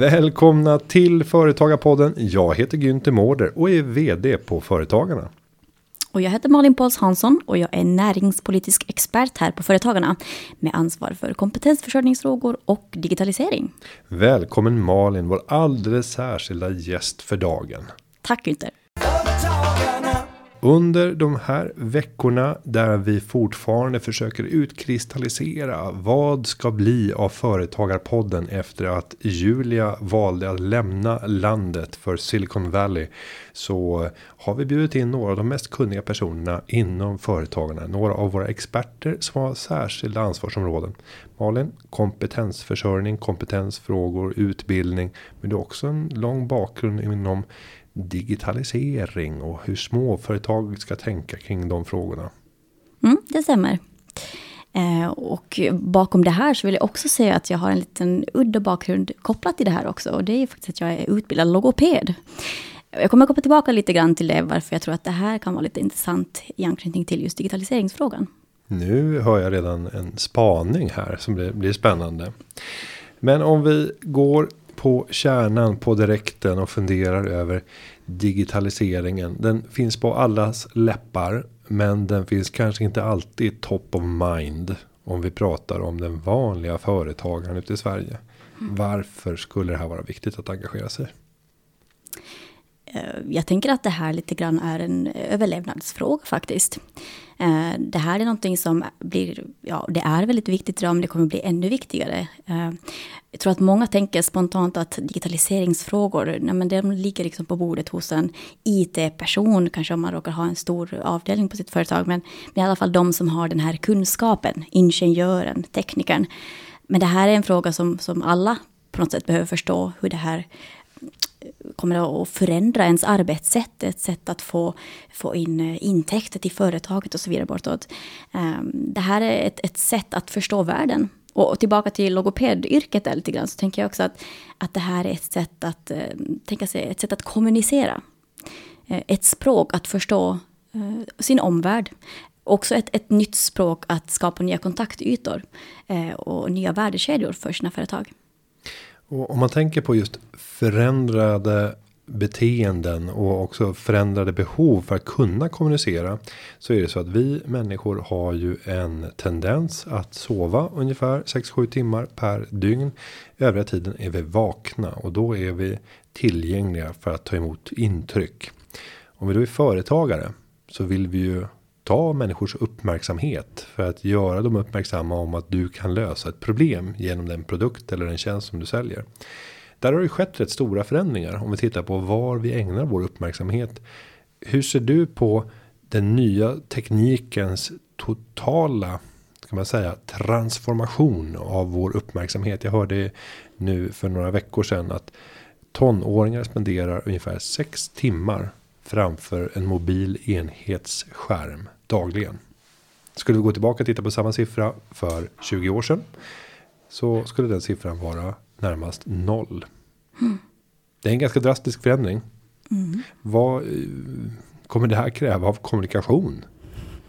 Välkomna till Företagarpodden. Jag heter Günther Mårder och är vd på Företagarna. Och jag heter Malin Pauls Hansson och jag är näringspolitisk expert här på Företagarna med ansvar för kompetensförsörjningsfrågor och digitalisering. Välkommen Malin, vår alldeles särskilda gäst för dagen. Tack Günther. Under de här veckorna där vi fortfarande försöker utkristallisera vad ska bli av företagarpodden efter att Julia valde att lämna landet för Silicon Valley så har vi bjudit in några av de mest kunniga personerna inom företagarna, några av våra experter som har särskilda ansvarsområden. Malin kompetensförsörjning, kompetensfrågor, utbildning, men du har också en lång bakgrund inom digitalisering och hur småföretag ska tänka kring de frågorna. Mm, det stämmer. Eh, och bakom det här så vill jag också säga att jag har en liten udda bakgrund kopplat till det här också. Och det är faktiskt att jag är utbildad logoped. Jag kommer att komma tillbaka lite grann till det, varför jag tror att det här kan vara lite intressant i anknytning till just digitaliseringsfrågan. Nu hör jag redan en spaning här som blir, blir spännande. Men om vi går på kärnan på direkten och funderar över digitaliseringen. Den finns på allas läppar, men den finns kanske inte alltid top of mind om vi pratar om den vanliga företagaren ute i Sverige. Mm. Varför skulle det här vara viktigt att engagera sig? Eh, jag tänker att det här lite grann är en överlevnadsfråga faktiskt. Eh, det här är någonting som blir, ja det är väldigt viktigt idag men det kommer bli ännu viktigare. Eh, jag tror att många tänker spontant att digitaliseringsfrågor, nej men de ligger liksom på bordet hos en IT-person, kanske om man råkar ha en stor avdelning på sitt företag, men, men i alla fall de som har den här kunskapen, ingenjören, teknikern. Men det här är en fråga som, som alla på något sätt behöver förstå hur det här kommer att förändra ens arbetssätt, ett sätt att få, få in eh, intäkter till företaget och så vidare bortåt. Ehm, det här är ett, ett sätt att förstå världen. Och tillbaka till logopedyrket där lite grann, så tänker jag också att, att det här är ett sätt att, eh, tänka sig, ett sätt att kommunicera. Eh, ett språk att förstå sin omvärld. Också ett, ett nytt språk att skapa nya kontaktytor och nya värdekedjor för sina företag. Och om man tänker på just förändrade beteenden och också förändrade behov för att kunna kommunicera. Så är det så att vi människor har ju en tendens att sova ungefär 6-7 timmar per dygn. Övriga tiden är vi vakna och då är vi tillgängliga för att ta emot intryck. Om vi då är företagare så vill vi ju ta människors uppmärksamhet för att göra dem uppmärksamma om att du kan lösa ett problem genom den produkt eller den tjänst som du säljer. Där har det skett rätt stora förändringar om vi tittar på var vi ägnar vår uppmärksamhet. Hur ser du på den nya teknikens totala kan man säga transformation av vår uppmärksamhet. Jag hörde nu för några veckor sedan att tonåringar spenderar ungefär sex timmar framför en mobil enhetsskärm dagligen. Skulle vi gå tillbaka och titta på samma siffra för 20 år sedan. Så skulle den siffran vara närmast noll. Mm. Det är en ganska drastisk förändring. Mm. Vad eh, kommer det här kräva av kommunikation?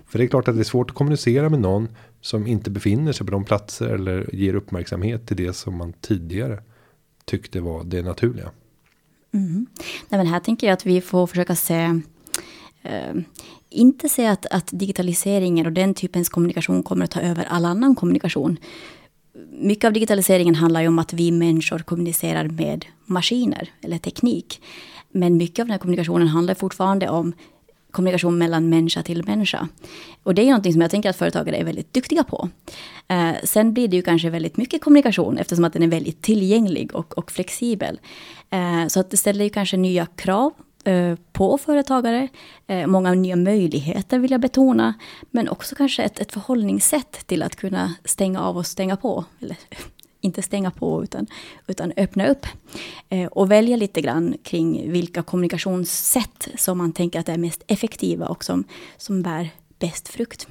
För det är klart att det är svårt att kommunicera med någon som inte befinner sig på de platser eller ger uppmärksamhet till det som man tidigare tyckte var det naturliga. Mm. Nej, men här tänker jag att vi får försöka se Ehm, inte se att, att digitaliseringen och den typens kommunikation kommer att ta över all annan kommunikation. Mycket av digitaliseringen handlar ju om att vi människor kommunicerar med maskiner eller teknik. Men mycket av den här kommunikationen handlar fortfarande om kommunikation mellan människa till människa. Och det är någonting som jag tänker att företagare är väldigt duktiga på. Eh, sen blir det ju kanske väldigt mycket kommunikation eftersom att den är väldigt tillgänglig och, och flexibel. Eh, så att det ställer ju kanske nya krav Eh, på företagare. Eh, många nya möjligheter vill jag betona. Men också kanske ett, ett förhållningssätt till att kunna stänga av och stänga på. Eller inte stänga på utan, utan öppna upp. Eh, och välja lite grann kring vilka kommunikationssätt som man tänker att är mest effektiva och som, som bär bäst frukt.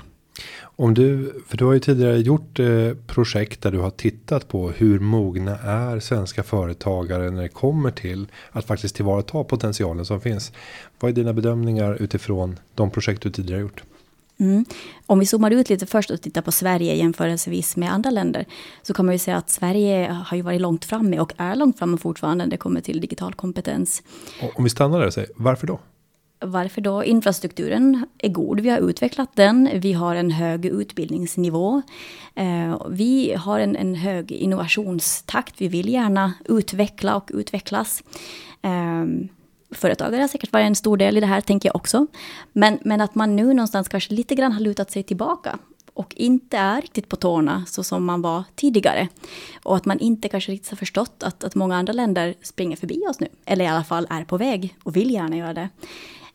Om du, för du har ju tidigare gjort eh, projekt där du har tittat på hur mogna är svenska företagare när det kommer till att faktiskt tillvarata potentialen som finns. Vad är dina bedömningar utifrån de projekt du tidigare gjort? Mm. Om vi zoomar ut lite först och tittar på Sverige jämförelsevis med andra länder så kan man ju säga att Sverige har ju varit långt framme och är långt framme fortfarande när det kommer till digital kompetens. Om vi stannar där och säger varför då? Varför då? Infrastrukturen är god, vi har utvecklat den, vi har en hög utbildningsnivå. Eh, vi har en, en hög innovationstakt, vi vill gärna utveckla och utvecklas. Eh, företagare har säkert varit en stor del i det här, tänker jag också. Men, men att man nu någonstans kanske lite grann har lutat sig tillbaka och inte är riktigt på tårna så som man var tidigare. Och att man inte kanske riktigt har förstått att, att många andra länder springer förbi oss nu. Eller i alla fall är på väg och vill gärna göra det.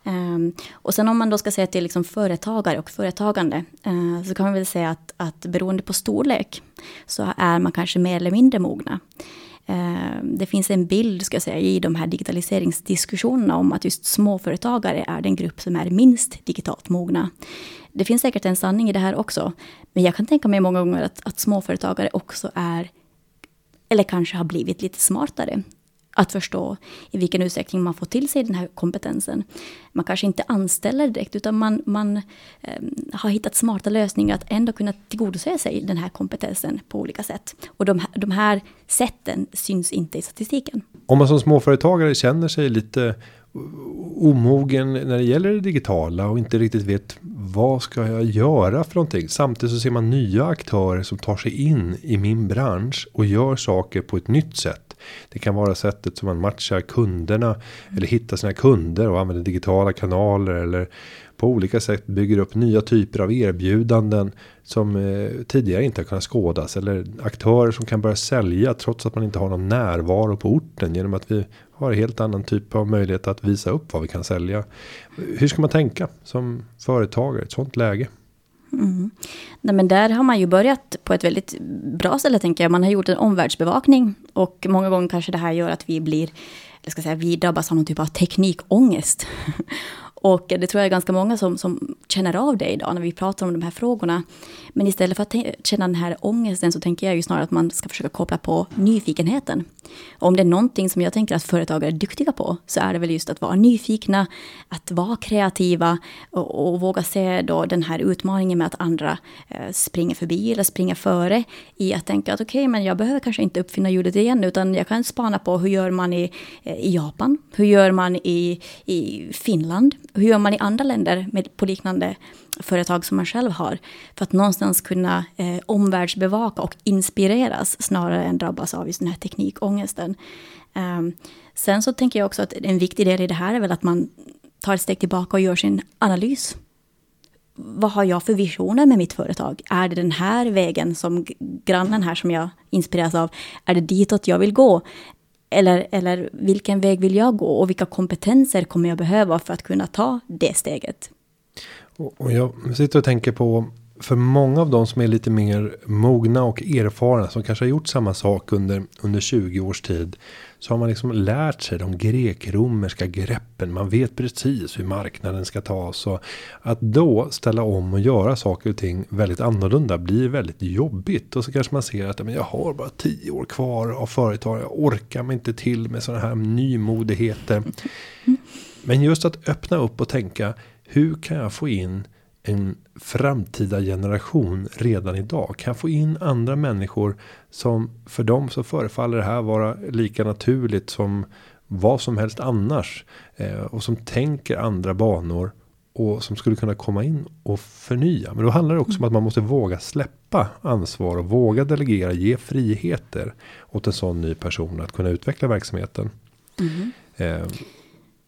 Um, och sen om man då ska säga till liksom företagare och företagande uh, så kan man väl säga att, att beroende på storlek så är man kanske mer eller mindre mogna. Uh, det finns en bild ska jag säga, i de här digitaliseringsdiskussionerna om att just småföretagare är den grupp som är minst digitalt mogna. Det finns säkert en sanning i det här också, men jag kan tänka mig många gånger att, att småföretagare också är eller kanske har blivit lite smartare att förstå i vilken utsträckning man får till sig den här kompetensen. Man kanske inte anställer direkt, utan man, man eh, har hittat smarta lösningar att ändå kunna tillgodose sig den här kompetensen på olika sätt. Och de, de här sätten syns inte i statistiken. Om man som småföretagare känner sig lite omogen när det gäller det digitala och inte riktigt vet vad ska jag göra för någonting. Samtidigt så ser man nya aktörer som tar sig in i min bransch och gör saker på ett nytt sätt. Det kan vara sättet som man matchar kunderna eller hittar sina kunder och använder digitala kanaler eller på olika sätt bygger upp nya typer av erbjudanden som eh, tidigare inte har kunnat skådas eller aktörer som kan börja sälja trots att man inte har någon närvaro på orten genom att vi har en helt annan typ av möjlighet att visa upp vad vi kan sälja. Hur ska man tänka som företagare i ett sånt läge? Mm. Nej, men där har man ju börjat på ett väldigt bra ställe, tänker jag. Man har gjort en omvärldsbevakning och många gånger kanske det här gör att vi blir, jag ska säga, vi drabbas av någon typ av teknikångest. Och det tror jag är ganska många som, som känner av det idag när vi pratar om de här frågorna. Men istället för att känna den här ångesten så tänker jag ju snarare att man ska försöka koppla på nyfikenheten. Och om det är någonting som jag tänker att företagare är duktiga på så är det väl just att vara nyfikna, att vara kreativa och, och våga se då den här utmaningen med att andra eh, springer förbi eller springer före i att tänka att okej, okay, men jag behöver kanske inte uppfinna hjulet igen utan jag kan spana på hur gör man i, eh, i Japan, hur gör man i, i Finland, hur gör man i andra länder med, på liknande företag som man själv har. För att någonstans kunna eh, omvärldsbevaka och inspireras snarare än drabbas av just den här teknikångesten. Um, sen så tänker jag också att en viktig del i det här är väl att man tar ett steg tillbaka och gör sin analys. Vad har jag för visioner med mitt företag? Är det den här vägen som grannen här som jag inspireras av, är det ditåt jag vill gå? Eller, eller vilken väg vill jag gå och vilka kompetenser kommer jag behöva för att kunna ta det steget? Och jag sitter och tänker på för många av de som är lite mer mogna och erfarna som kanske har gjort samma sak under under 20 års tid så har man liksom lärt sig de grekromerska greppen. Man vet precis hur marknaden ska tas och att då ställa om och göra saker och ting väldigt annorlunda blir väldigt jobbigt och så kanske man ser att men jag har bara 10 år kvar av företag. Jag orkar mig inte till med sådana här nymodigheter. Men just att öppna upp och tänka hur kan jag få in en framtida generation redan idag? Kan få in andra människor som för dem så förefaller det här vara lika naturligt som vad som helst annars eh, och som tänker andra banor och som skulle kunna komma in och förnya. Men då handlar det också om att man måste våga släppa ansvar och våga delegera, ge friheter åt en sån ny person att kunna utveckla verksamheten. Mm. Eh,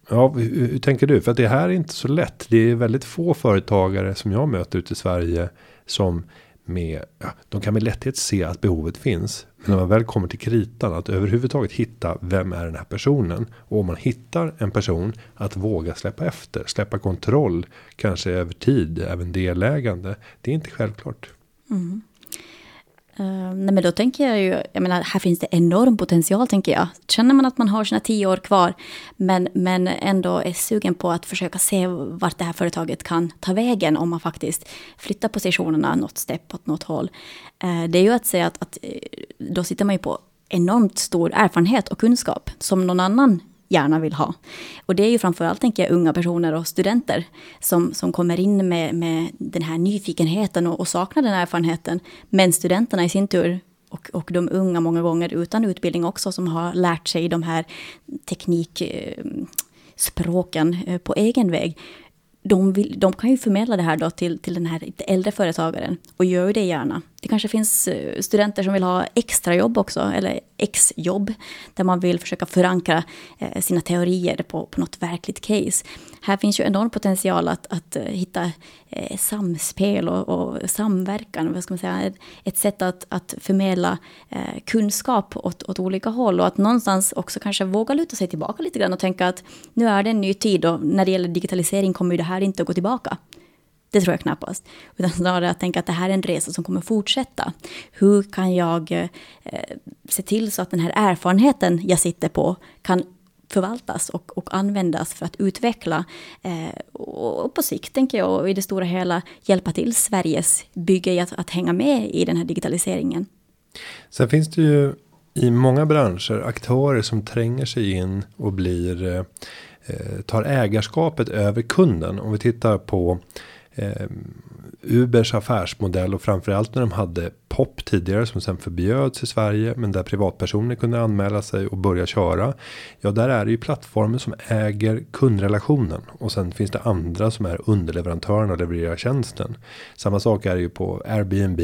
Ja, hur, hur, tänker du? För att det här är inte så lätt. Det är väldigt få företagare som jag möter ute i Sverige som med, ja, de kan med lätthet se att behovet finns. Men när man väl kommer till kritan att överhuvudtaget hitta vem är den här personen. Och om man hittar en person att våga släppa efter, släppa kontroll, kanske över tid, även delägande. Det är inte självklart. Mm. Uh, nej men då tänker jag ju, jag menar här finns det enorm potential tänker jag. Känner man att man har sina tio år kvar men, men ändå är sugen på att försöka se vart det här företaget kan ta vägen om man faktiskt flyttar positionerna något stepp åt något håll. Uh, det är ju att säga att, att eh, då sitter man ju på enormt stor erfarenhet och kunskap som någon annan gärna vill ha. Och det är ju framförallt, tänker jag, unga personer och studenter som, som kommer in med, med den här nyfikenheten och, och saknar den här erfarenheten. Men studenterna i sin tur och, och de unga många gånger utan utbildning också som har lärt sig de här teknikspråken eh, eh, på egen väg de, vill, de kan ju förmedla det här då till, till den här äldre företagaren och gör det gärna. Det kanske finns eh, studenter som vill ha extrajobb också, eller exjobb, där man vill försöka förankra eh, sina teorier på, på något verkligt case. Här finns ju enorm potential att, att eh, hitta samspel och, och, samverkan, vad ska man säga, ett, ett sätt att, att förmedla kunskap åt, åt olika håll och att någonstans också kanske våga luta sig tillbaka lite grann och tänka att nu är det en ny tid och när det gäller digitalisering kommer ju det här inte att gå tillbaka. Det tror jag knappast. Utan snarare att tänka att det här är en resa som kommer fortsätta. Hur kan jag eh, se till så att den här erfarenheten jag sitter på kan förvaltas och, och användas för att utveckla eh, och på sikt, tänker jag, och i det stora hela hjälpa till Sveriges bygge i att, att hänga med i den här digitaliseringen. Sen finns det ju i många branscher aktörer som tränger sig in och blir eh, eh tar ägarskapet över kunden. Om vi tittar på eh, Ubers affärsmodell och framförallt när de hade POP tidigare som sen förbjöds i Sverige men där privatpersoner kunde anmäla sig och börja köra. Ja, där är det ju plattformen som äger kundrelationen och sen finns det andra som är underleverantörerna och levererar tjänsten. Samma sak är det ju på Airbnb.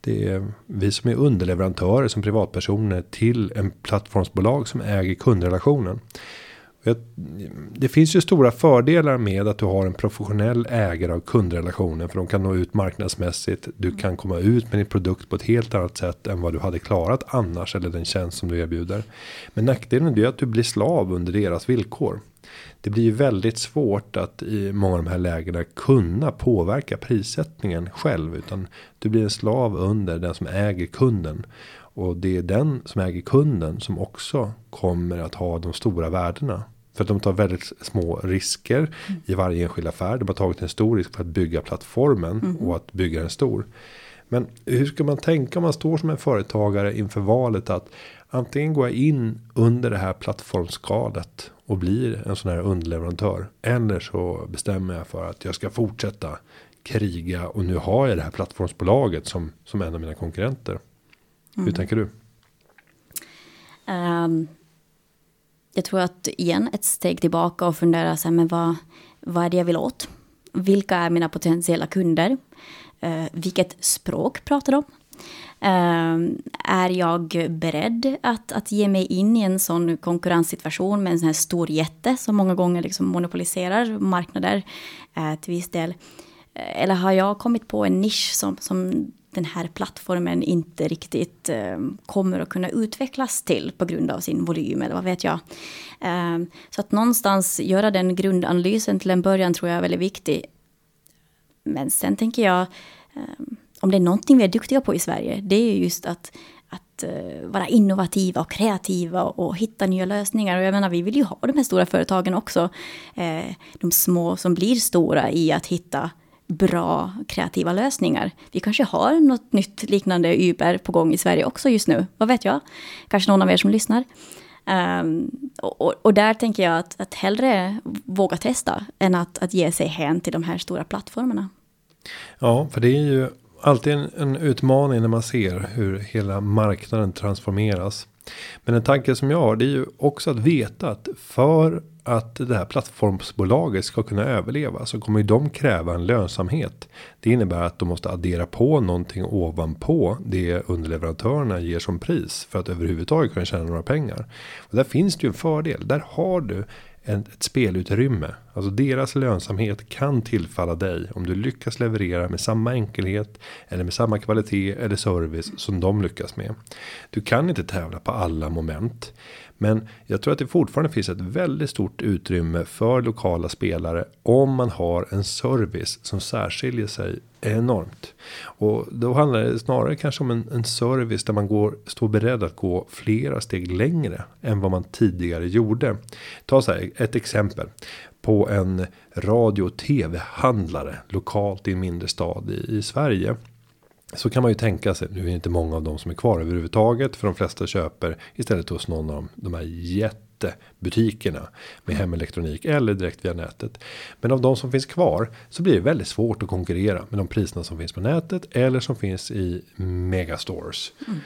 Det är vi som är underleverantörer som privatpersoner till en plattformsbolag som äger kundrelationen. Det finns ju stora fördelar med att du har en professionell ägare av kundrelationen för de kan nå ut marknadsmässigt. Du kan komma ut med din produkt på ett helt annat sätt än vad du hade klarat annars eller den tjänst som du erbjuder. Men nackdelen är att du blir slav under deras villkor. Det blir ju väldigt svårt att i många av de här lägena kunna påverka prissättningen själv utan du blir en slav under den som äger kunden och det är den som äger kunden som också kommer att ha de stora värdena. För att de tar väldigt små risker mm. i varje enskild affär. De har tagit en stor risk för att bygga plattformen mm. och att bygga en stor. Men hur ska man tänka om man står som en företagare inför valet att antingen går jag in under det här plattformsskalet och blir en sån här underleverantör. Eller så bestämmer jag för att jag ska fortsätta kriga och nu har jag det här plattformsbolaget som, som en av mina konkurrenter. Mm. Hur tänker du? Um, jag tror att igen ett steg tillbaka och fundera så här, men vad, vad är det jag vill åt? Vilka är mina potentiella kunder? Uh, vilket språk pratar de? Uh, är jag beredd att, att ge mig in i en sån konkurrenssituation med en sån här stor jätte som många gånger liksom monopoliserar marknader uh, till viss del? Eller har jag kommit på en nisch som, som den här plattformen inte riktigt eh, kommer att kunna utvecklas till på grund av sin volym eller vad vet jag. Eh, så att någonstans göra den grundanalysen till en början tror jag är väldigt viktig. Men sen tänker jag, eh, om det är någonting vi är duktiga på i Sverige, det är just att att eh, vara innovativa och kreativa och hitta nya lösningar. Och jag menar, vi vill ju ha de här stora företagen också. Eh, de små som blir stora i att hitta bra kreativa lösningar. Vi kanske har något nytt liknande Uber på gång i Sverige också just nu. Vad vet jag? Kanske någon av er som lyssnar. Um, och, och, där tänker jag att, att hellre våga testa än att, att ge sig hän till de här stora plattformarna. Ja, för det är ju alltid en, en utmaning när man ser hur hela marknaden transformeras. Men en tanke som jag har det är ju också att veta att för att det här plattformsbolaget ska kunna överleva så kommer ju de kräva en lönsamhet. Det innebär att de måste addera på någonting ovanpå det underleverantörerna ger som pris för att överhuvudtaget kunna tjäna några pengar. Och där finns det ju en fördel. Där har du ett spelutrymme. Alltså deras lönsamhet kan tillfalla dig om du lyckas leverera med samma enkelhet eller med samma kvalitet eller service som de lyckas med. Du kan inte tävla på alla moment, men jag tror att det fortfarande finns ett väldigt stort utrymme för lokala spelare om man har en service som särskiljer sig enormt. Och då handlar det snarare kanske om en, en service där man går står beredd att gå flera steg längre än vad man tidigare gjorde. Ta så här ett exempel på en radio och tv-handlare lokalt i en mindre stad i, i Sverige. Så kan man ju tänka sig, nu är det inte många av dem som är kvar överhuvudtaget. För de flesta köper istället hos någon av de, här jättebutikerna med hemelektronik eller direkt via nätet. Men av de som finns kvar så blir det väldigt svårt att konkurrera med de priserna som finns på nätet eller som finns i megastores. Mm.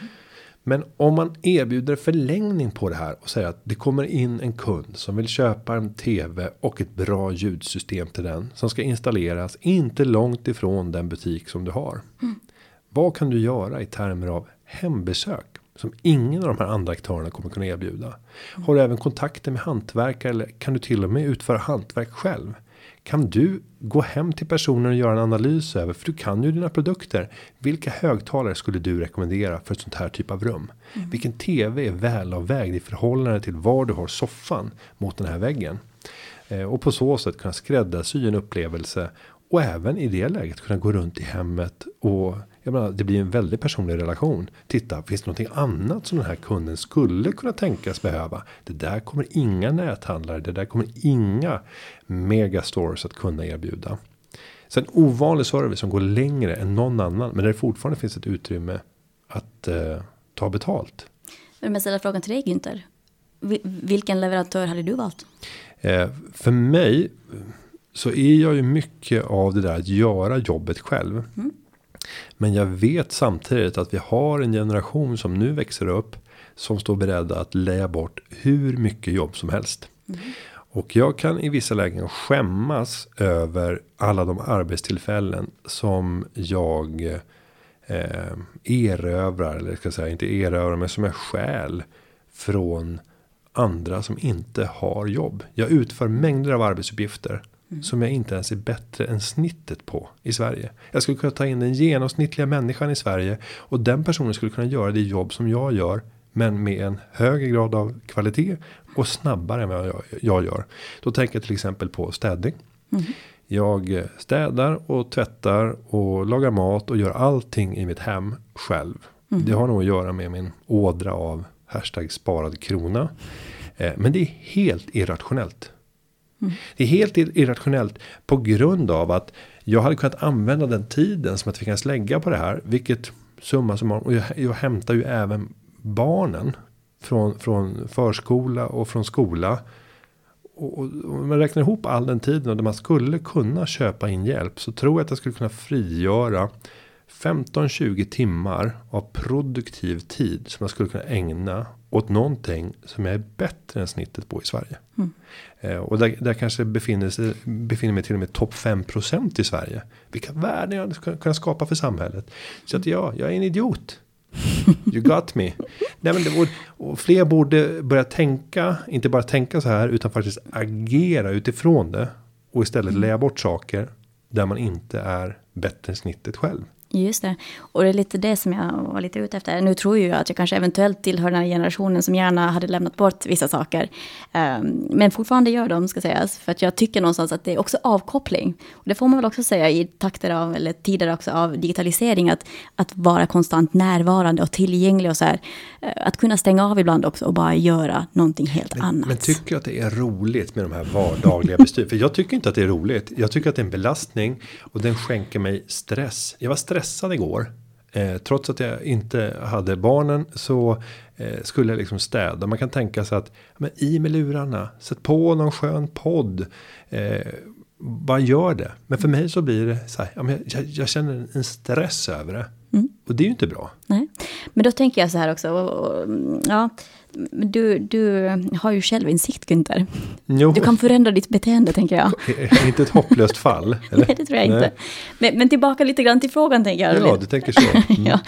Men om man erbjuder förlängning på det här och säger att det kommer in en kund som vill köpa en tv och ett bra ljudsystem till den som ska installeras inte långt ifrån den butik som du har. Mm. Vad kan du göra i termer av hembesök som ingen av de här andra aktörerna kommer kunna erbjuda? Mm. Har du även kontakter med hantverkare eller kan du till och med utföra hantverk själv? Kan du gå hem till personen och göra en analys över för du kan ju dina produkter. Vilka högtalare skulle du rekommendera för ett sånt här typ av rum? Mm. Vilken tv är välavvägd i förhållande till var du har soffan mot den här väggen? Eh, och på så sätt kunna skräddarsy en upplevelse och även i det läget kunna gå runt i hemmet och jag menar, det blir en väldigt personlig relation. Titta, finns det någonting annat som den här kunden skulle kunna tänkas behöva? Det där kommer inga näthandlare, det där kommer inga megastores att kunna erbjuda. Så en ovanlig service som går längre än någon annan, men där det fortfarande finns ett utrymme att eh, ta betalt. Jag ställer frågan till dig Günther. Vilken leverantör hade du valt? Eh, för mig så är jag ju mycket av det där att göra jobbet själv. Mm. Men jag vet samtidigt att vi har en generation som nu växer upp. Som står beredda att leja bort hur mycket jobb som helst. Mm. Och jag kan i vissa lägen skämmas över alla de arbetstillfällen som jag eh, erövrar. Eller ska jag säga inte erövrar men som jag stjäl. Från andra som inte har jobb. Jag utför mängder av arbetsuppgifter Mm. Som jag inte ens är bättre än snittet på i Sverige. Jag skulle kunna ta in den genomsnittliga människan i Sverige. Och den personen skulle kunna göra det jobb som jag gör. Men med en högre grad av kvalitet. Och snabbare än vad jag, jag gör. Då tänker jag till exempel på städning. Mm. Jag städar och tvättar och lagar mat och gör allting i mitt hem själv. Mm. Det har nog att göra med min ådra av hashtag sparad krona. Eh, men det är helt irrationellt. Det är helt irrationellt på grund av att jag hade kunnat använda den tiden som jag tvingas lägga på det här. Vilket summa som och jag, jag hämtar ju även barnen från, från förskola och från skola. Och, och om man räknar ihop all den tiden och där man skulle kunna köpa in hjälp så tror jag att jag skulle kunna frigöra 15-20 timmar av produktiv tid som jag skulle kunna ägna åt någonting som jag är bättre än snittet på i Sverige. Mm. Eh, och där, där kanske befinner, sig, befinner mig till och med topp 5% i Sverige. Vilka värden jag skulle kunna skapa för samhället. Så att ja, jag är en idiot. You got me. Nej, men och, och fler borde börja tänka, inte bara tänka så här, utan faktiskt agera utifrån det. Och istället mm. lägga bort saker där man inte är bättre än snittet själv. Just det. Och det är lite det som jag var lite ute efter. Nu tror jag att jag kanske eventuellt tillhör den här generationen som gärna hade lämnat bort vissa saker. Um, men fortfarande gör de, ska sägas. För att jag tycker någonstans att det är också avkoppling. Och det får man väl också säga i takter av, eller tider också av digitalisering. Att, att vara konstant närvarande och tillgänglig och så här. Uh, att kunna stänga av ibland också och bara göra någonting helt men, annat. Men tycker du att det är roligt med de här vardagliga bestyren? För jag tycker inte att det är roligt. Jag tycker att det är en belastning. Och den skänker mig stress. Jag var stressad stressad igår. Eh, trots att jag inte hade barnen så eh, skulle jag liksom städa. Man kan tänka sig att men i med lurarna, sätt på någon skön podd. Eh, bara gör det. Men för mig så blir det så här, jag, jag, känner en stress över det. Mm. Och det är ju inte bra. Nej. Men då tänker jag så här också. Ja, du, du har ju självinsikt Günther. Jo. Du kan förändra ditt beteende tänker jag. inte ett hopplöst fall? Eller? Nej, det tror jag Nej. inte. Men, men, tillbaka lite grann till frågan tänker jag. Ja, du tänker så. Mm. ja.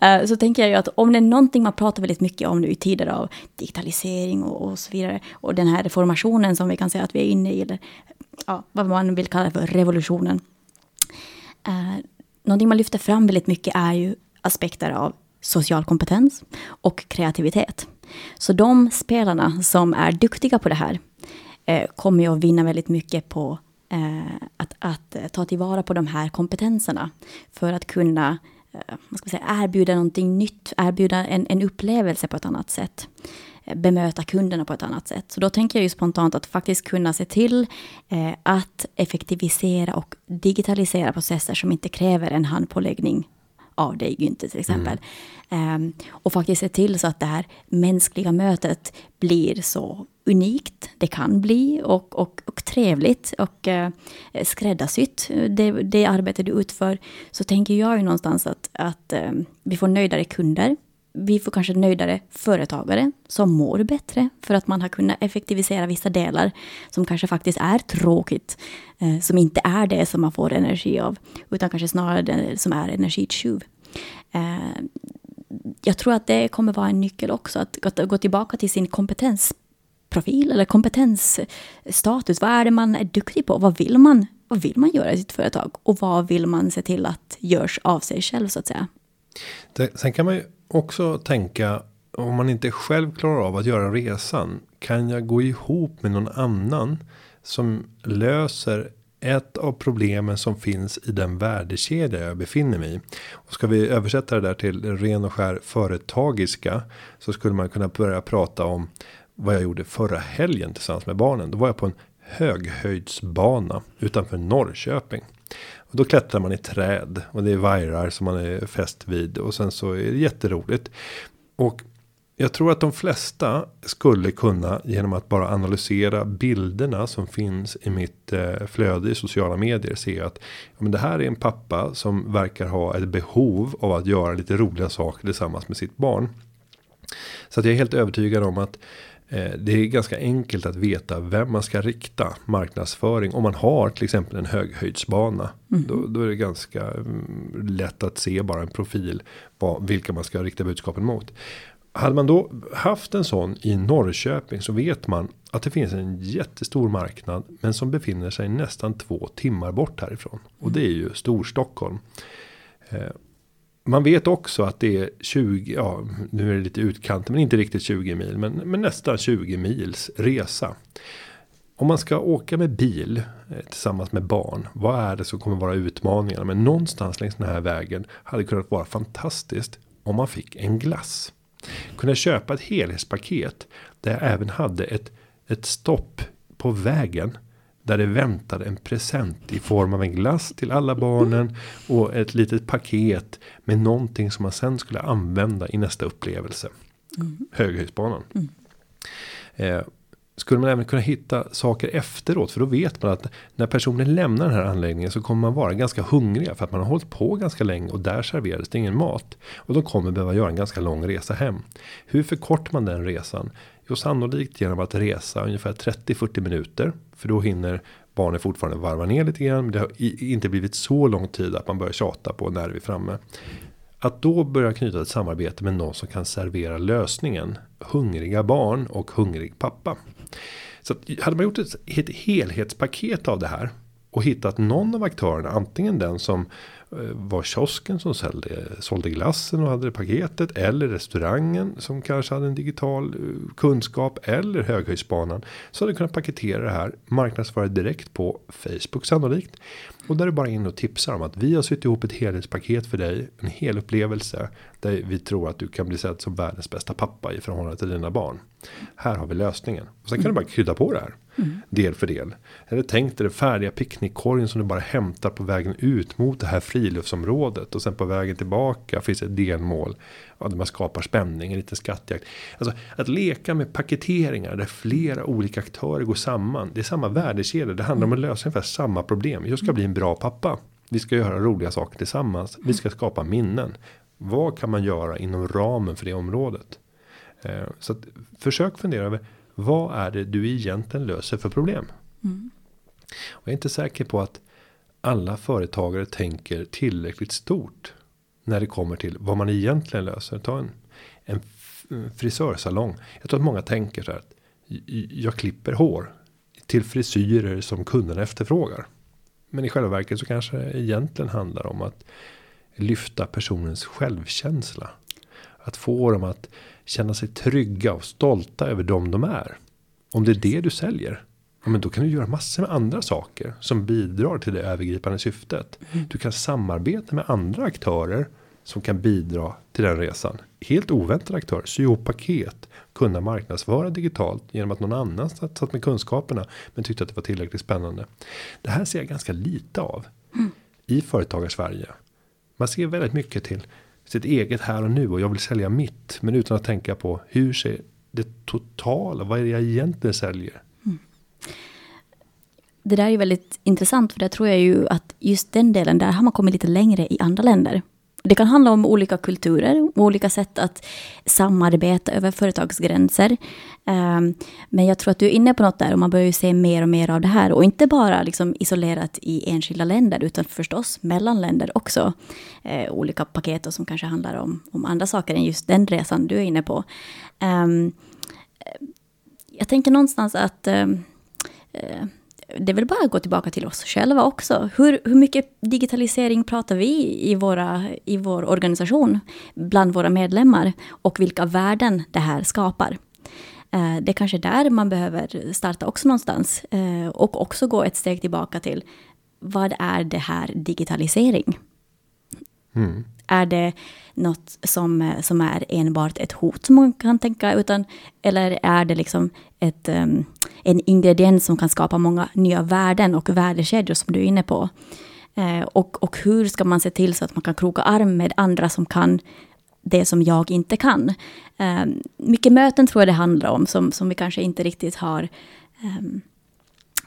Eh, så tänker jag ju att om det är någonting man pratar väldigt mycket om nu i tider av digitalisering och, och så vidare. Och den här reformationen som vi kan säga att vi är inne i. Eller ja, vad man vill kalla för revolutionen. Uh, någonting man lyfter fram väldigt mycket är ju aspekter av social kompetens och kreativitet. Så de spelarna som är duktiga på det här eh, kommer ju att vinna väldigt mycket på eh, att, att eh, ta tillvara på de här kompetenserna för att kunna eh, vad ska säga, erbjuda någonting nytt, erbjuda en, en upplevelse på ett annat sätt eh, bemöta kunderna på ett annat sätt. Så då tänker jag ju spontant att faktiskt kunna se till eh, att effektivisera och digitalisera processer som inte kräver en handpåläggning av dig Günther till exempel. Mm. och faktiskt se till så att det här mänskliga mötet blir så unikt det kan bli och, och, och trevligt och uh, skräddarsytt det, det arbete du utför. Så tänker jag ju någonstans att, att uh, vi får nöjdare kunder vi får kanske nöjdare företagare som mår bättre för att man har kunnat effektivisera vissa delar som kanske faktiskt är tråkigt, eh, som inte är det som man får energi av, utan kanske snarare det som är energitjuv. Eh, jag tror att det kommer vara en nyckel också, att gå tillbaka till sin kompetensprofil eller kompetensstatus. Vad är det man är duktig på? Vad vill man, vad vill man göra i sitt företag? Och vad vill man se till att görs av sig själv så att säga? Det, sen kan man ju också tänka om man inte själv klarar av att göra resan. Kan jag gå ihop med någon annan som löser ett av problemen som finns i den värdekedja jag befinner mig i. Och ska vi översätta det där till ren och skär företagiska så skulle man kunna börja prata om vad jag gjorde förra helgen tillsammans med barnen. Då var jag på en höghöjdsbana utanför Norrköping. Och då klättrar man i träd och det är vajrar som man är fäst vid och sen så är det jätteroligt. Och jag tror att de flesta skulle kunna genom att bara analysera bilderna som finns i mitt eh, flöde i sociala medier se att ja, men det här är en pappa som verkar ha ett behov av att göra lite roliga saker tillsammans med sitt barn. Så att jag är helt övertygad om att det är ganska enkelt att veta vem man ska rikta marknadsföring. Om man har till exempel en höghöjdsbana. Mm. Då, då, är det ganska mm, lätt att se bara en profil. Vad, vilka man ska rikta budskapen mot. Hade man då haft en sån i Norrköping så vet man att det finns en jättestor marknad. Men som befinner sig nästan två timmar bort härifrån. Och det är ju Storstockholm. Man vet också att det är 20, ja nu är det lite utkant men inte riktigt 20 mil men, men nästan 20 mils resa. Om man ska åka med bil eh, tillsammans med barn. Vad är det som kommer vara utmaningarna? Men någonstans längs den här vägen hade kunnat vara fantastiskt om man fick en glass. Kunna köpa ett helhetspaket där jag även hade ett, ett stopp på vägen där det väntade en present i form av en glass till alla barnen. Och ett litet paket med någonting som man sen skulle använda i nästa upplevelse. Mm. Höghöjdsbanan. Mm. Eh, skulle man även kunna hitta saker efteråt. För då vet man att när personen lämnar den här anläggningen så kommer man vara ganska hungriga. För att man har hållit på ganska länge och där serverades det ingen mat. Och de kommer behöva göra en ganska lång resa hem. Hur förkortar man den resan? Jo, sannolikt genom att resa ungefär 30-40 minuter. För då hinner barnet fortfarande varva ner lite grann. Men det har inte blivit så lång tid att man börjar tjata på när vi är framme. Att då börja knyta ett samarbete med någon som kan servera lösningen. Hungriga barn och hungrig pappa. Så att, hade man gjort ett, ett helhetspaket av det här. Och hittat någon av aktörerna. Antingen den som Eh, var kiosken som sålde, sålde glassen och hade det paketet. Eller restaurangen som kanske hade en digital eh, kunskap. Eller höghöjdsbanan. Så hade kunnat paketera det här. Marknadsföra direkt på Facebook sannolikt. Och där är bara in och tipsar om att vi har sytt ihop ett helhetspaket för dig. En hel upplevelse. Där vi tror att du kan bli sedd som världens bästa pappa i förhållande till dina barn. Här har vi lösningen. Och sen kan du bara krydda på det här. Mm. Del för del. Eller tänk dig den färdiga picknickkorgen som du bara hämtar på vägen ut mot det här friluftsområdet. Och sen på vägen tillbaka finns ett delmål. Ja, där man skapar spänning, en liten skattjakt. Alltså att leka med paketeringar där flera olika aktörer går samman. Det är samma värdekedja. Det handlar om att lösa ungefär samma problem. Jag ska bli en bra pappa. Vi ska göra roliga saker tillsammans. Vi ska skapa minnen. Vad kan man göra inom ramen för det området? Eh, så att, försök fundera över vad är det du egentligen löser för problem? Mm. Och jag är inte säker på att alla företagare tänker tillräckligt stort. När det kommer till vad man egentligen löser. Ta en, en frisörsalong. Jag tror att många tänker så här. Att jag klipper hår. Till frisyrer som kunderna efterfrågar. Men i själva verket så kanske det egentligen handlar om att lyfta personens självkänsla. Att få dem att känna sig trygga och stolta över dem de är. Om det är det du säljer. Ja, men då kan du göra massor med andra saker som bidrar till det övergripande syftet. Mm. Du kan samarbeta med andra aktörer som kan bidra till den resan. Helt oväntade aktörer, sy ihop paket, kunna marknadsföra digitalt genom att någon annan satt med kunskaperna men tyckte att det var tillräckligt spännande. Det här ser jag ganska lite av mm. i företagar Sverige. Man ser väldigt mycket till sitt eget här och nu och jag vill sälja mitt. Men utan att tänka på hur ser det totala, vad är det jag egentligen säljer? Mm. Det där är väldigt intressant för det tror jag ju att just den delen där har man kommit lite längre i andra länder. Det kan handla om olika kulturer, olika sätt att samarbeta över företagsgränser. Ehm, men jag tror att du är inne på något där och man börjar ju se mer och mer av det här. Och inte bara liksom isolerat i enskilda länder utan förstås mellan länder också. Ehm, olika paket som kanske handlar om, om andra saker än just den resan du är inne på. Ehm, jag tänker någonstans att eh, det är väl bara att gå tillbaka till oss själva också. Hur, hur mycket digitalisering pratar vi i, våra, i vår organisation bland våra medlemmar och vilka värden det här skapar? Eh, det är kanske där man behöver starta också någonstans eh, och också gå ett steg tillbaka till vad är det här digitalisering? Mm. Är det något som, eh, som är enbart ett hot som man kan tänka, utan, eller är det liksom ett, um, en ingrediens som kan skapa många nya värden och värdekedjor som du är inne på? Eh, och, och hur ska man se till så att man kan kroka arm med andra som kan det som jag inte kan? Eh, mycket möten tror jag det handlar om, som, som vi kanske inte riktigt har eh,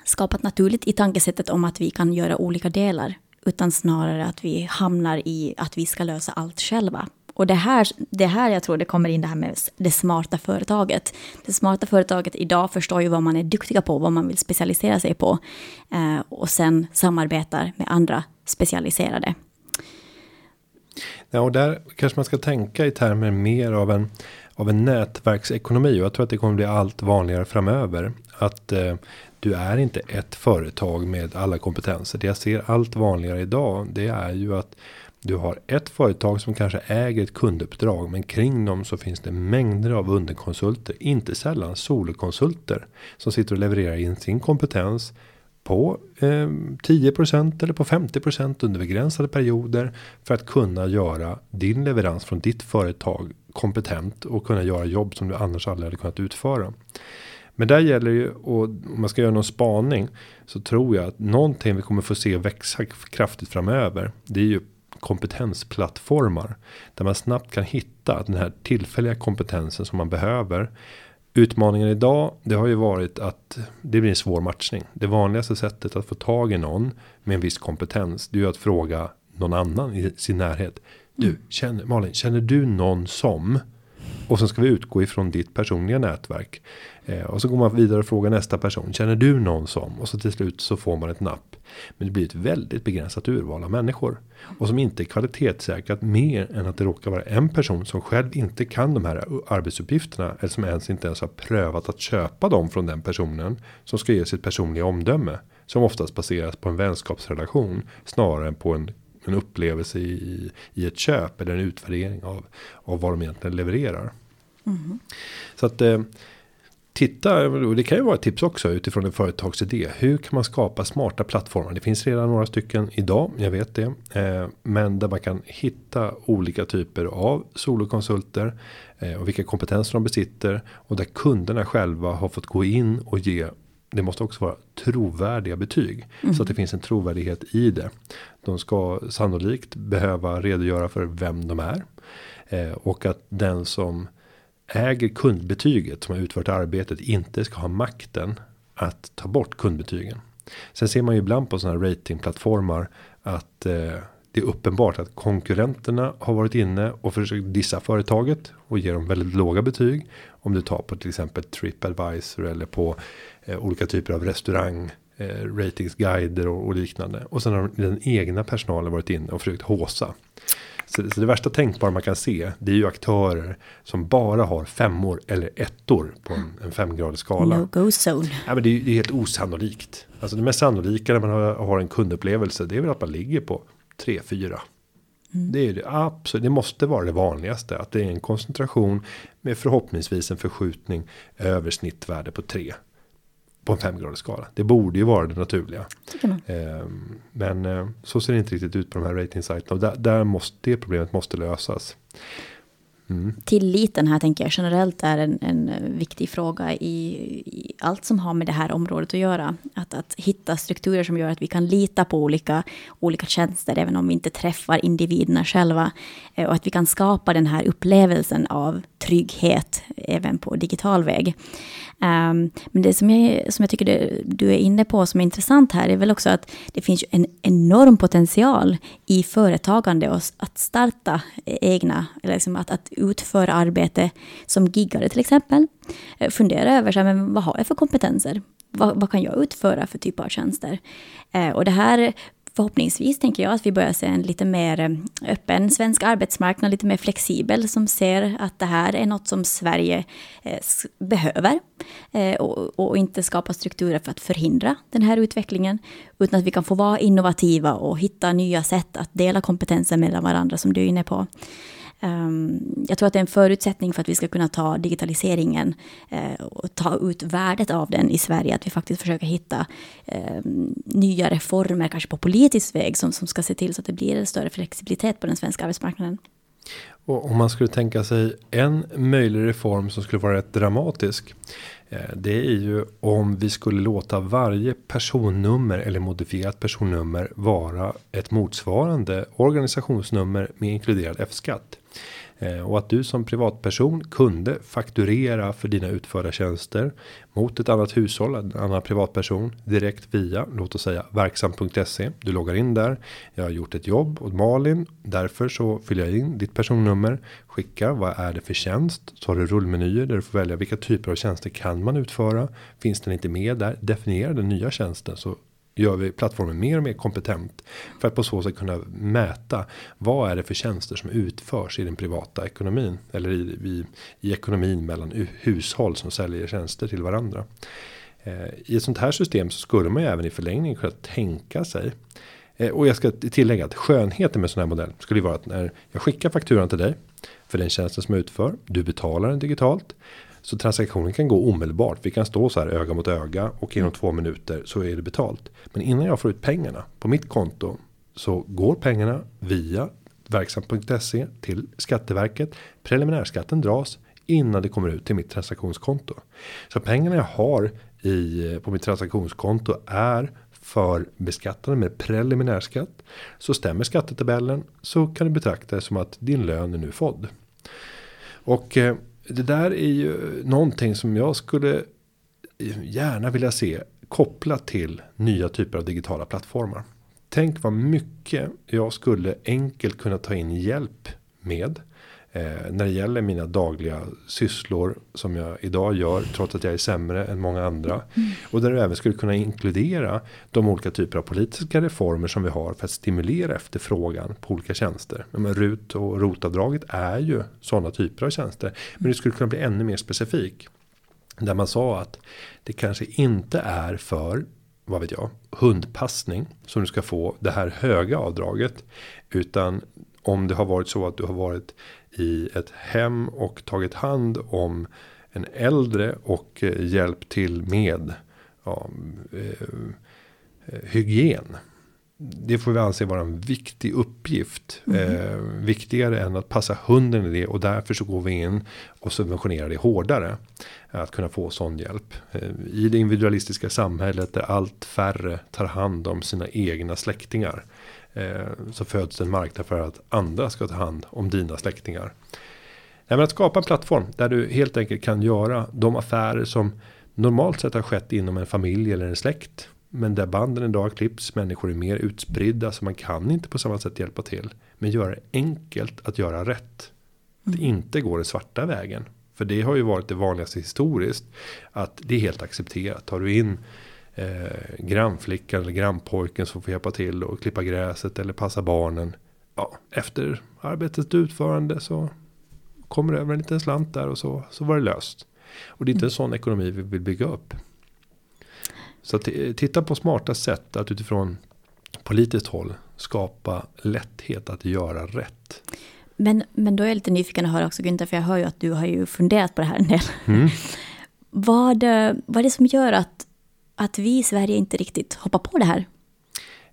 skapat naturligt i tankesättet om att vi kan göra olika delar utan snarare att vi hamnar i att vi ska lösa allt själva. Och det här, det här jag tror det kommer in det här med det smarta företaget. Det smarta företaget idag förstår ju vad man är duktiga på, vad man vill specialisera sig på. Eh, och sen samarbetar med andra specialiserade. Ja, och där kanske man ska tänka i termer mer av en av en nätverksekonomi och jag tror att det kommer bli allt vanligare framöver att eh, du är inte ett företag med alla kompetenser. Det jag ser allt vanligare idag. Det är ju att du har ett företag som kanske äger ett kunduppdrag. Men kring dem så finns det mängder av underkonsulter. Inte sällan solokonsulter. Som sitter och levererar in sin kompetens. På eh, 10% eller på 50% under begränsade perioder. För att kunna göra din leverans från ditt företag kompetent. Och kunna göra jobb som du annars aldrig hade kunnat utföra. Men där gäller ju och om man ska göra någon spaning så tror jag att någonting vi kommer få se växa kraftigt framöver. Det är ju kompetensplattformar där man snabbt kan hitta den här tillfälliga kompetensen som man behöver. Utmaningen idag, det har ju varit att det blir en svår matchning. Det vanligaste sättet att få tag i någon med en viss kompetens, det är ju att fråga någon annan i sin närhet. Du, känner, Malin, känner du någon som? Och sen ska vi utgå ifrån ditt personliga nätverk. Eh, och så går man vidare och frågar nästa person. Känner du någon som? Och så till slut så får man ett napp. Men det blir ett väldigt begränsat urval av människor. Och som inte är kvalitetssäkrat mer än att det råkar vara en person som själv inte kan de här arbetsuppgifterna. Eller som ens inte ens har prövat att köpa dem från den personen. Som ska ge sitt personliga omdöme. Som oftast baseras på en vänskapsrelation. Snarare än på en en upplevelse i, i ett köp eller en utvärdering av, av vad de egentligen levererar. Mm. Så att eh, titta, och det kan ju vara ett tips också utifrån en företagsidé. Hur kan man skapa smarta plattformar? Det finns redan några stycken idag, jag vet det. Eh, men där man kan hitta olika typer av solokonsulter. Eh, och vilka kompetenser de besitter. Och där kunderna själva har fått gå in och ge det måste också vara trovärdiga betyg. Mm. Så att det finns en trovärdighet i det. De ska sannolikt behöva redogöra för vem de är. Eh, och att den som äger kundbetyget som har utfört arbetet inte ska ha makten att ta bort kundbetygen. Sen ser man ju ibland på sådana här ratingplattformar att eh, det är uppenbart att konkurrenterna har varit inne och försökt dissa företaget och ge dem väldigt låga betyg. Om du tar på till exempel Tripadvisor eller på eh, olika typer av restaurang eh, ratingsguider och, och, liknande. Och sen har den egna personalen varit inne och försökt håsa. Så, så, det värsta tänkbara man kan se det är ju aktörer som bara har femmor eller ettor på en, en femgradig skala. No go zone. Ja, men det, är, det är helt osannolikt. Alltså det mest sannolika när man har, har en kundupplevelse det är väl att man ligger på 3, 4. Mm. Det är det absolut. Det måste vara det vanligaste. Att det är en koncentration med förhoppningsvis en förskjutning över snittvärde på 3 på en femgradig skala. Det borde ju vara det naturliga. Eh, men eh, så ser det inte riktigt ut på de här ratingsajterna och där, där måste det problemet måste lösas. Mm. Tilliten här tänker jag generellt är en, en viktig fråga i, i, allt som har med det här området att göra. Att, att hitta strukturer som gör att vi kan lita på olika, olika tjänster, även om vi inte träffar individerna själva. Eh, och att vi kan skapa den här upplevelsen av trygghet även på digital väg. Um, men det som jag, som jag tycker det, du är inne på som är intressant här är väl också att det finns en enorm potential i företagande och att starta egna, eller liksom att, att utföra arbete som giggare till exempel. Eh, fundera över så här, men vad har jag för kompetenser? Vad, vad, kan jag utföra för typ av tjänster? Eh, och det här förhoppningsvis tänker jag att vi börjar se en lite mer eh, öppen svensk arbetsmarknad, lite mer flexibel, som ser att det här är något som Sverige eh, behöver. Eh, och, och, inte skapa strukturer för att förhindra den här utvecklingen, utan att vi kan få vara innovativa och hitta nya sätt att dela kompetenser mellan varandra, som du är inne på. Ehm, jag tror att det är en förutsättning för att vi ska kunna ta digitaliseringen eh, och ta ut värdet av den i Sverige. Att vi faktiskt försöker hitta ehm, nya reformer, kanske på politisk väg, som, som ska se till så att det blir en större flexibilitet på den svenska arbetsmarknaden. Och om man skulle tänka sig en möjlig reform som skulle vara rätt dramatisk. Eh, det är ju om vi skulle låta varje personnummer eller modifierat personnummer vara ett motsvarande organisationsnummer med inkluderad F-skatt. Eh, och att du som privatperson kunde fakturera för dina utförda tjänster mot ett annat hushåll, en annan privatperson direkt via låt oss säga verksam.se. Du loggar in där. Jag har gjort ett jobb åt Malin. Därför så fyller jag in ditt personnummer. skickar. vad är det för tjänst? Så har du rullmenyer där du får välja vilka typer av tjänster kan man utföra. Finns den inte med där? Definiera den nya tjänsten så gör vi plattformen mer och mer kompetent för att på så sätt kunna mäta vad är det för tjänster som utförs i den privata ekonomin eller i, i, i ekonomin mellan hushåll som säljer tjänster till varandra. Eh, I ett sånt här system så skulle man ju även i förlängningen kunna tänka sig eh, och jag ska tillägga att skönheten med sån här modell skulle vara att när jag skickar fakturan till dig för den tjänsten som jag utför. Du betalar den digitalt så transaktionen kan gå omedelbart. Vi kan stå så här öga mot öga och inom två minuter så är det betalt. Men innan jag får ut pengarna på mitt konto så går pengarna via verksam.se till Skatteverket. Preliminärskatten dras innan det kommer ut till mitt transaktionskonto. Så pengarna jag har i, på mitt transaktionskonto är för beskattade med preliminärskatt. Så stämmer skattetabellen så kan du betrakta det som att din lön är nu fådd. Och eh, det där är ju någonting som jag skulle gärna vilja se kopplat till nya typer av digitala plattformar. Tänk vad mycket jag skulle enkelt kunna ta in hjälp med Eh, när det gäller mina dagliga sysslor som jag idag gör trots att jag är sämre än många andra. Mm. Och där du även skulle kunna inkludera de olika typer av politiska reformer som vi har för att stimulera efterfrågan på olika tjänster. Men RUT och rotavdraget är ju sådana typer av tjänster. Men det skulle kunna bli ännu mer specifik. Där man sa att det kanske inte är för vad vet jag, hundpassning som du ska få det här höga avdraget. Utan om det har varit så att du har varit i ett hem och tagit hand om en äldre och eh, hjälpt till med ja, eh, hygien. Det får vi anse vara en viktig uppgift. Mm. Eh, viktigare än att passa hunden i det. Och därför så går vi in och subventionerar det hårdare. Att kunna få sån hjälp. Eh, I det individualistiska samhället där allt färre tar hand om sina egna släktingar så föds en marknad för att andra ska ta hand om dina släktingar. Nej, men att skapa en plattform där du helt enkelt kan göra de affärer som normalt sett har skett inom en familj eller en släkt. Men där banden idag klipps, människor är mer utspridda så man kan inte på samma sätt hjälpa till. Men göra det enkelt att göra rätt. Att mm. inte gå den svarta vägen. För det har ju varit det vanligaste historiskt. Att det är helt accepterat. Tar du in eh, grannflickan eller grannpojken som får hjälpa till och klippa gräset eller passa barnen. Ja, efter arbetets utförande så kommer det över en liten slant där och så, så var det löst. Och det är inte en sån ekonomi vi vill bygga upp. Så att, titta på smarta sätt att utifrån politiskt håll skapa lätthet att göra rätt. Men, men då är jag lite nyfiken att höra också Günther, för jag hör ju att du har ju funderat på det här en del. Mm. vad, vad är det som gör att att vi i Sverige inte riktigt hoppar på det här?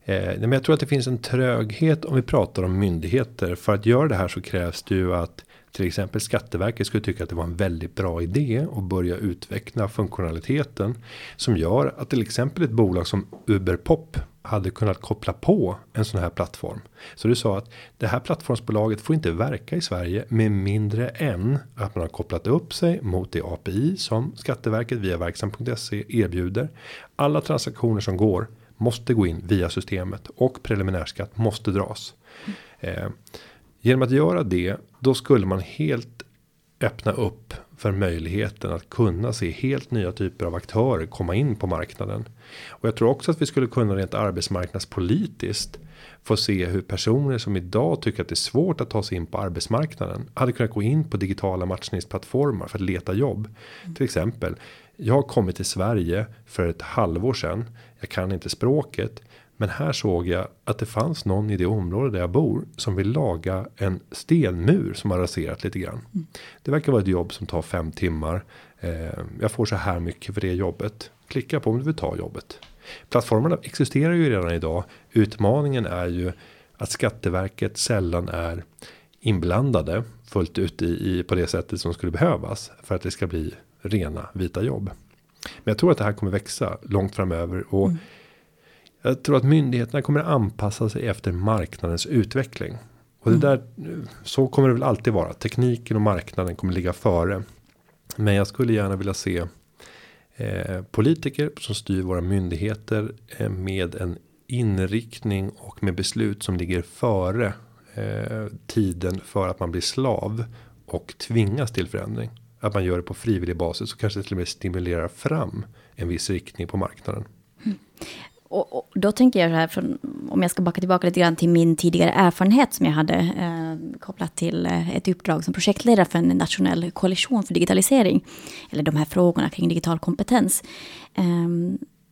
Eh, men jag tror att det finns en tröghet om vi pratar om myndigheter. För att göra det här så krävs det ju att Till exempel Skatteverket skulle tycka att det var en väldigt bra idé och börja utveckla funktionaliteten som gör att till exempel ett bolag som Uberpop hade kunnat koppla på en sån här plattform. Så du sa att det här plattformsbolaget får inte verka i Sverige med mindre än att man har kopplat upp sig mot det API som Skatteverket via verksam.se erbjuder. Alla transaktioner som går måste gå in via systemet och preliminärskatt måste dras. Eh, genom att göra det, då skulle man helt öppna upp för möjligheten att kunna se helt nya typer av aktörer komma in på marknaden. Och jag tror också att vi skulle kunna rent arbetsmarknadspolitiskt få se hur personer som idag tycker att det är svårt att ta sig in på arbetsmarknaden hade kunnat gå in på digitala matchningsplattformar för att leta jobb. Mm. Till exempel. Jag har kommit till Sverige för ett halvår sedan. Jag kan inte språket. Men här såg jag att det fanns någon i det område där jag bor som vill laga en stenmur som har raserat lite grann. Mm. Det verkar vara ett jobb som tar fem timmar. Eh, jag får så här mycket för det jobbet. Klicka på om du vill ta jobbet. Plattformarna existerar ju redan idag. Utmaningen är ju att Skatteverket sällan är inblandade fullt ut i, i på det sättet som skulle behövas för att det ska bli rena vita jobb. Men jag tror att det här kommer växa långt framöver och mm. Jag tror att myndigheterna kommer anpassa sig efter marknadens utveckling. Och det mm. där, så kommer det väl alltid vara. Tekniken och marknaden kommer ligga före. Men jag skulle gärna vilja se eh, politiker som styr våra myndigheter eh, med en inriktning och med beslut som ligger före eh, tiden för att man blir slav och tvingas till förändring. Att man gör det på frivillig basis och kanske till och med stimulerar fram en viss riktning på marknaden. Mm. Och, och, då tänker jag så här, från, om jag ska backa tillbaka lite grann till min tidigare erfarenhet som jag hade eh, kopplat till eh, ett uppdrag som projektledare för en nationell koalition för digitalisering. Eller de här frågorna kring digital kompetens. Eh,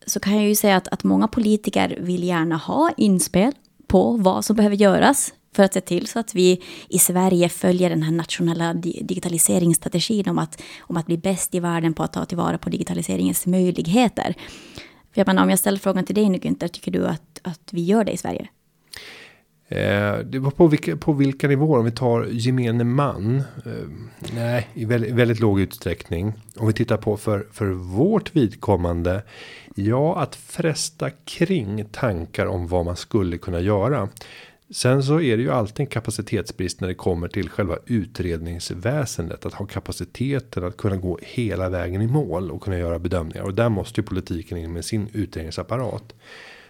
så kan jag ju säga att, att många politiker vill gärna ha inspel på vad som behöver göras för att se till så att vi i Sverige följer den här nationella digitaliseringsstrategin om att, om att bli bäst i världen på att ta tillvara på digitaliseringens möjligheter. För jag menar, om jag ställer frågan till dig nu Günther, tycker du att, att vi gör det i Sverige? Eh, det var på vilka, på vilka nivåer, om vi tar gemene man. Eh, nej, i väldigt, väldigt, låg utsträckning. Om vi tittar på för, för vårt vidkommande. Ja, att fresta kring tankar om vad man skulle kunna göra. Sen så är det ju alltid en kapacitetsbrist när det kommer till själva utredningsväsendet. Att ha kapaciteten att kunna gå hela vägen i mål och kunna göra bedömningar. Och där måste ju politiken in med sin utredningsapparat.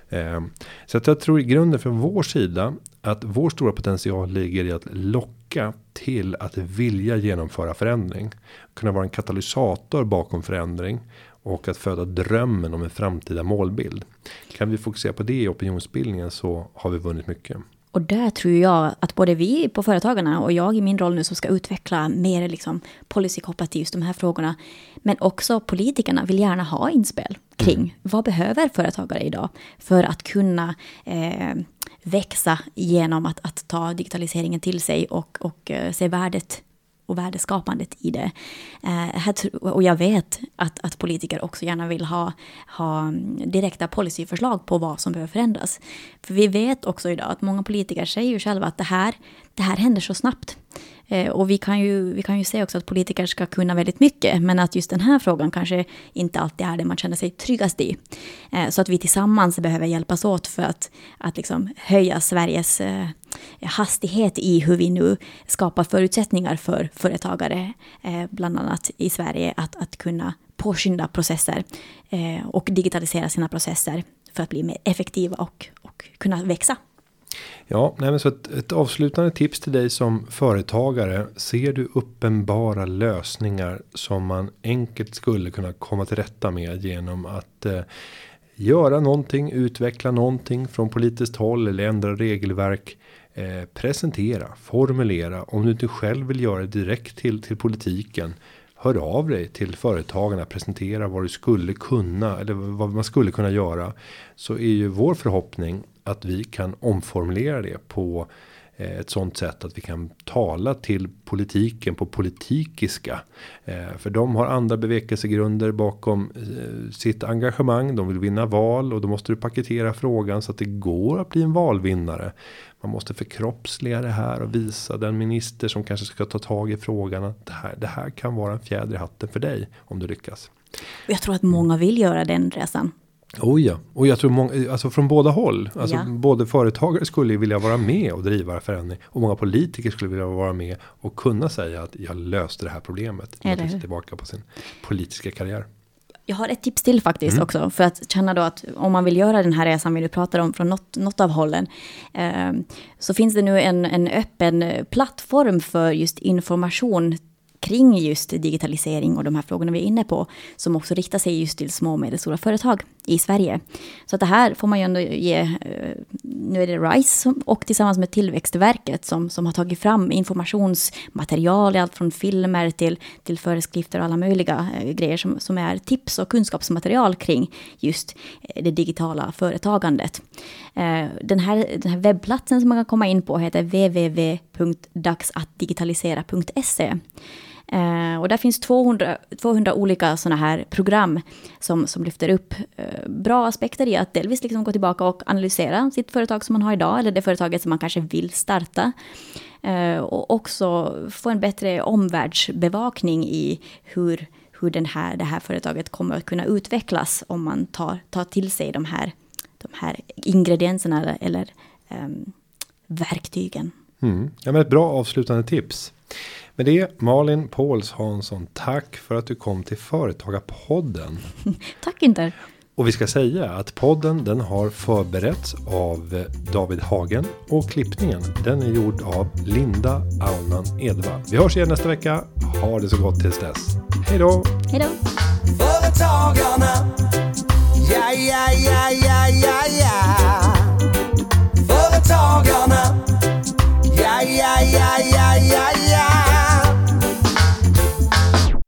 Eh, så att jag tror i grunden från vår sida att vår stora potential ligger i att locka till att vilja genomföra förändring. Kunna vara en katalysator bakom förändring och att föda drömmen om en framtida målbild. Kan vi fokusera på det i opinionsbildningen så har vi vunnit mycket. Och där tror jag att både vi på Företagarna och jag i min roll nu som ska utveckla mer liksom policy kopplat till just de här frågorna. Men också politikerna vill gärna ha inspel kring mm. vad behöver företagare idag för att kunna eh, växa genom att, att ta digitaliseringen till sig och, och eh, se värdet och värdeskapandet i det. Eh, och jag vet att, att politiker också gärna vill ha, ha mm, direkta policyförslag på vad som behöver förändras. För vi vet också idag att många politiker säger ju själva att det här, det här händer så snabbt. Eh, och vi kan, ju, vi kan ju se också att politiker ska kunna väldigt mycket, men att just den här frågan kanske inte alltid är det man känner sig tryggast i. Eh, så att vi tillsammans behöver hjälpas åt för att, att liksom höja Sveriges hastighet i hur vi nu skapar förutsättningar för företagare, eh, bland annat i Sverige, att, att kunna påskynda processer eh, och digitalisera sina processer för att bli mer effektiva och, och kunna växa. Ja, nej men så ett, ett avslutande tips till dig som företagare. Ser du uppenbara lösningar som man enkelt skulle kunna komma till rätta med genom att eh, göra någonting, utveckla någonting från politiskt håll eller ändra regelverk. Eh, presentera, formulera. Om du inte själv vill göra det direkt till, till politiken. Hör av dig till företagarna, presentera vad du skulle kunna eller vad man skulle kunna göra. Så är ju vår förhoppning att vi kan omformulera det på eh, ett sånt sätt att vi kan tala till politiken på politikiska. Eh, för de har andra bevekelsegrunder bakom eh, sitt engagemang. De vill vinna val och då måste du paketera frågan så att det går att bli en valvinnare. Man måste förkroppsliga det här och visa den minister som kanske ska ta tag i frågan att det här, det här kan vara en fjäder i hatten för dig om du lyckas. Jag tror att många vill göra den resan. Oh ja, och jag tror många, alltså från båda håll. Alltså Ja. både företagare skulle vilja vara med och driva förändring. Och många politiker skulle vilja vara med och kunna säga att jag löste det här problemet. Eller hur? tillbaka på sin politiska karriär. Jag har ett tips till faktiskt Mm. också. För att känna då att om man vill göra den här resan vi nu pratar om från något, något av hållen. Eh, så finns det nu en, en öppen plattform för just information kring just digitalisering och de här frågorna vi är inne på. Som också riktar sig just till små och medelstora företag i Sverige. Så att det här får man ju ändå ge, eh, nu är det RISE och tillsammans med Tillväxtverket som, som har tagit fram informationsmaterial, allt från filmer till, till föreskrifter och alla möjliga eh, grejer som, som är tips och kunskapsmaterial kring just eh, det digitala företagandet. Den, här, den här webbplatsen som man kan komma in på heter www.dagsattdigitalisera.se. Eh, och där finns 200, 200 olika sådana här program som, som lyfter upp eh, bra aspekter i att delvis liksom gå tillbaka och analysera sitt företag som man har idag, eller det företaget som man kanske vill starta. Eh, och också få en bättre omvärldsbevakning i hur, hur den här, det här företaget kommer att kunna utvecklas om man tar, tar till sig de här, de här ingredienserna eller, eller ehm, verktygen. Mm. Ja, men ett bra avslutande tips. Med det Malin Pauls Hansson, tack för att du kom till Företagarpodden. Tack Inter! Och vi ska säga att podden den har förberetts av David Hagen och klippningen den är gjord av Linda Aunan Edvard. Vi hörs igen nästa vecka. Ha det så gott tills dess. Hej då! Hej då! Företagarna. Ja, ja, ja, ja, ja, ja. Företagarna. Ja, ja, ja, ja, ja, ja.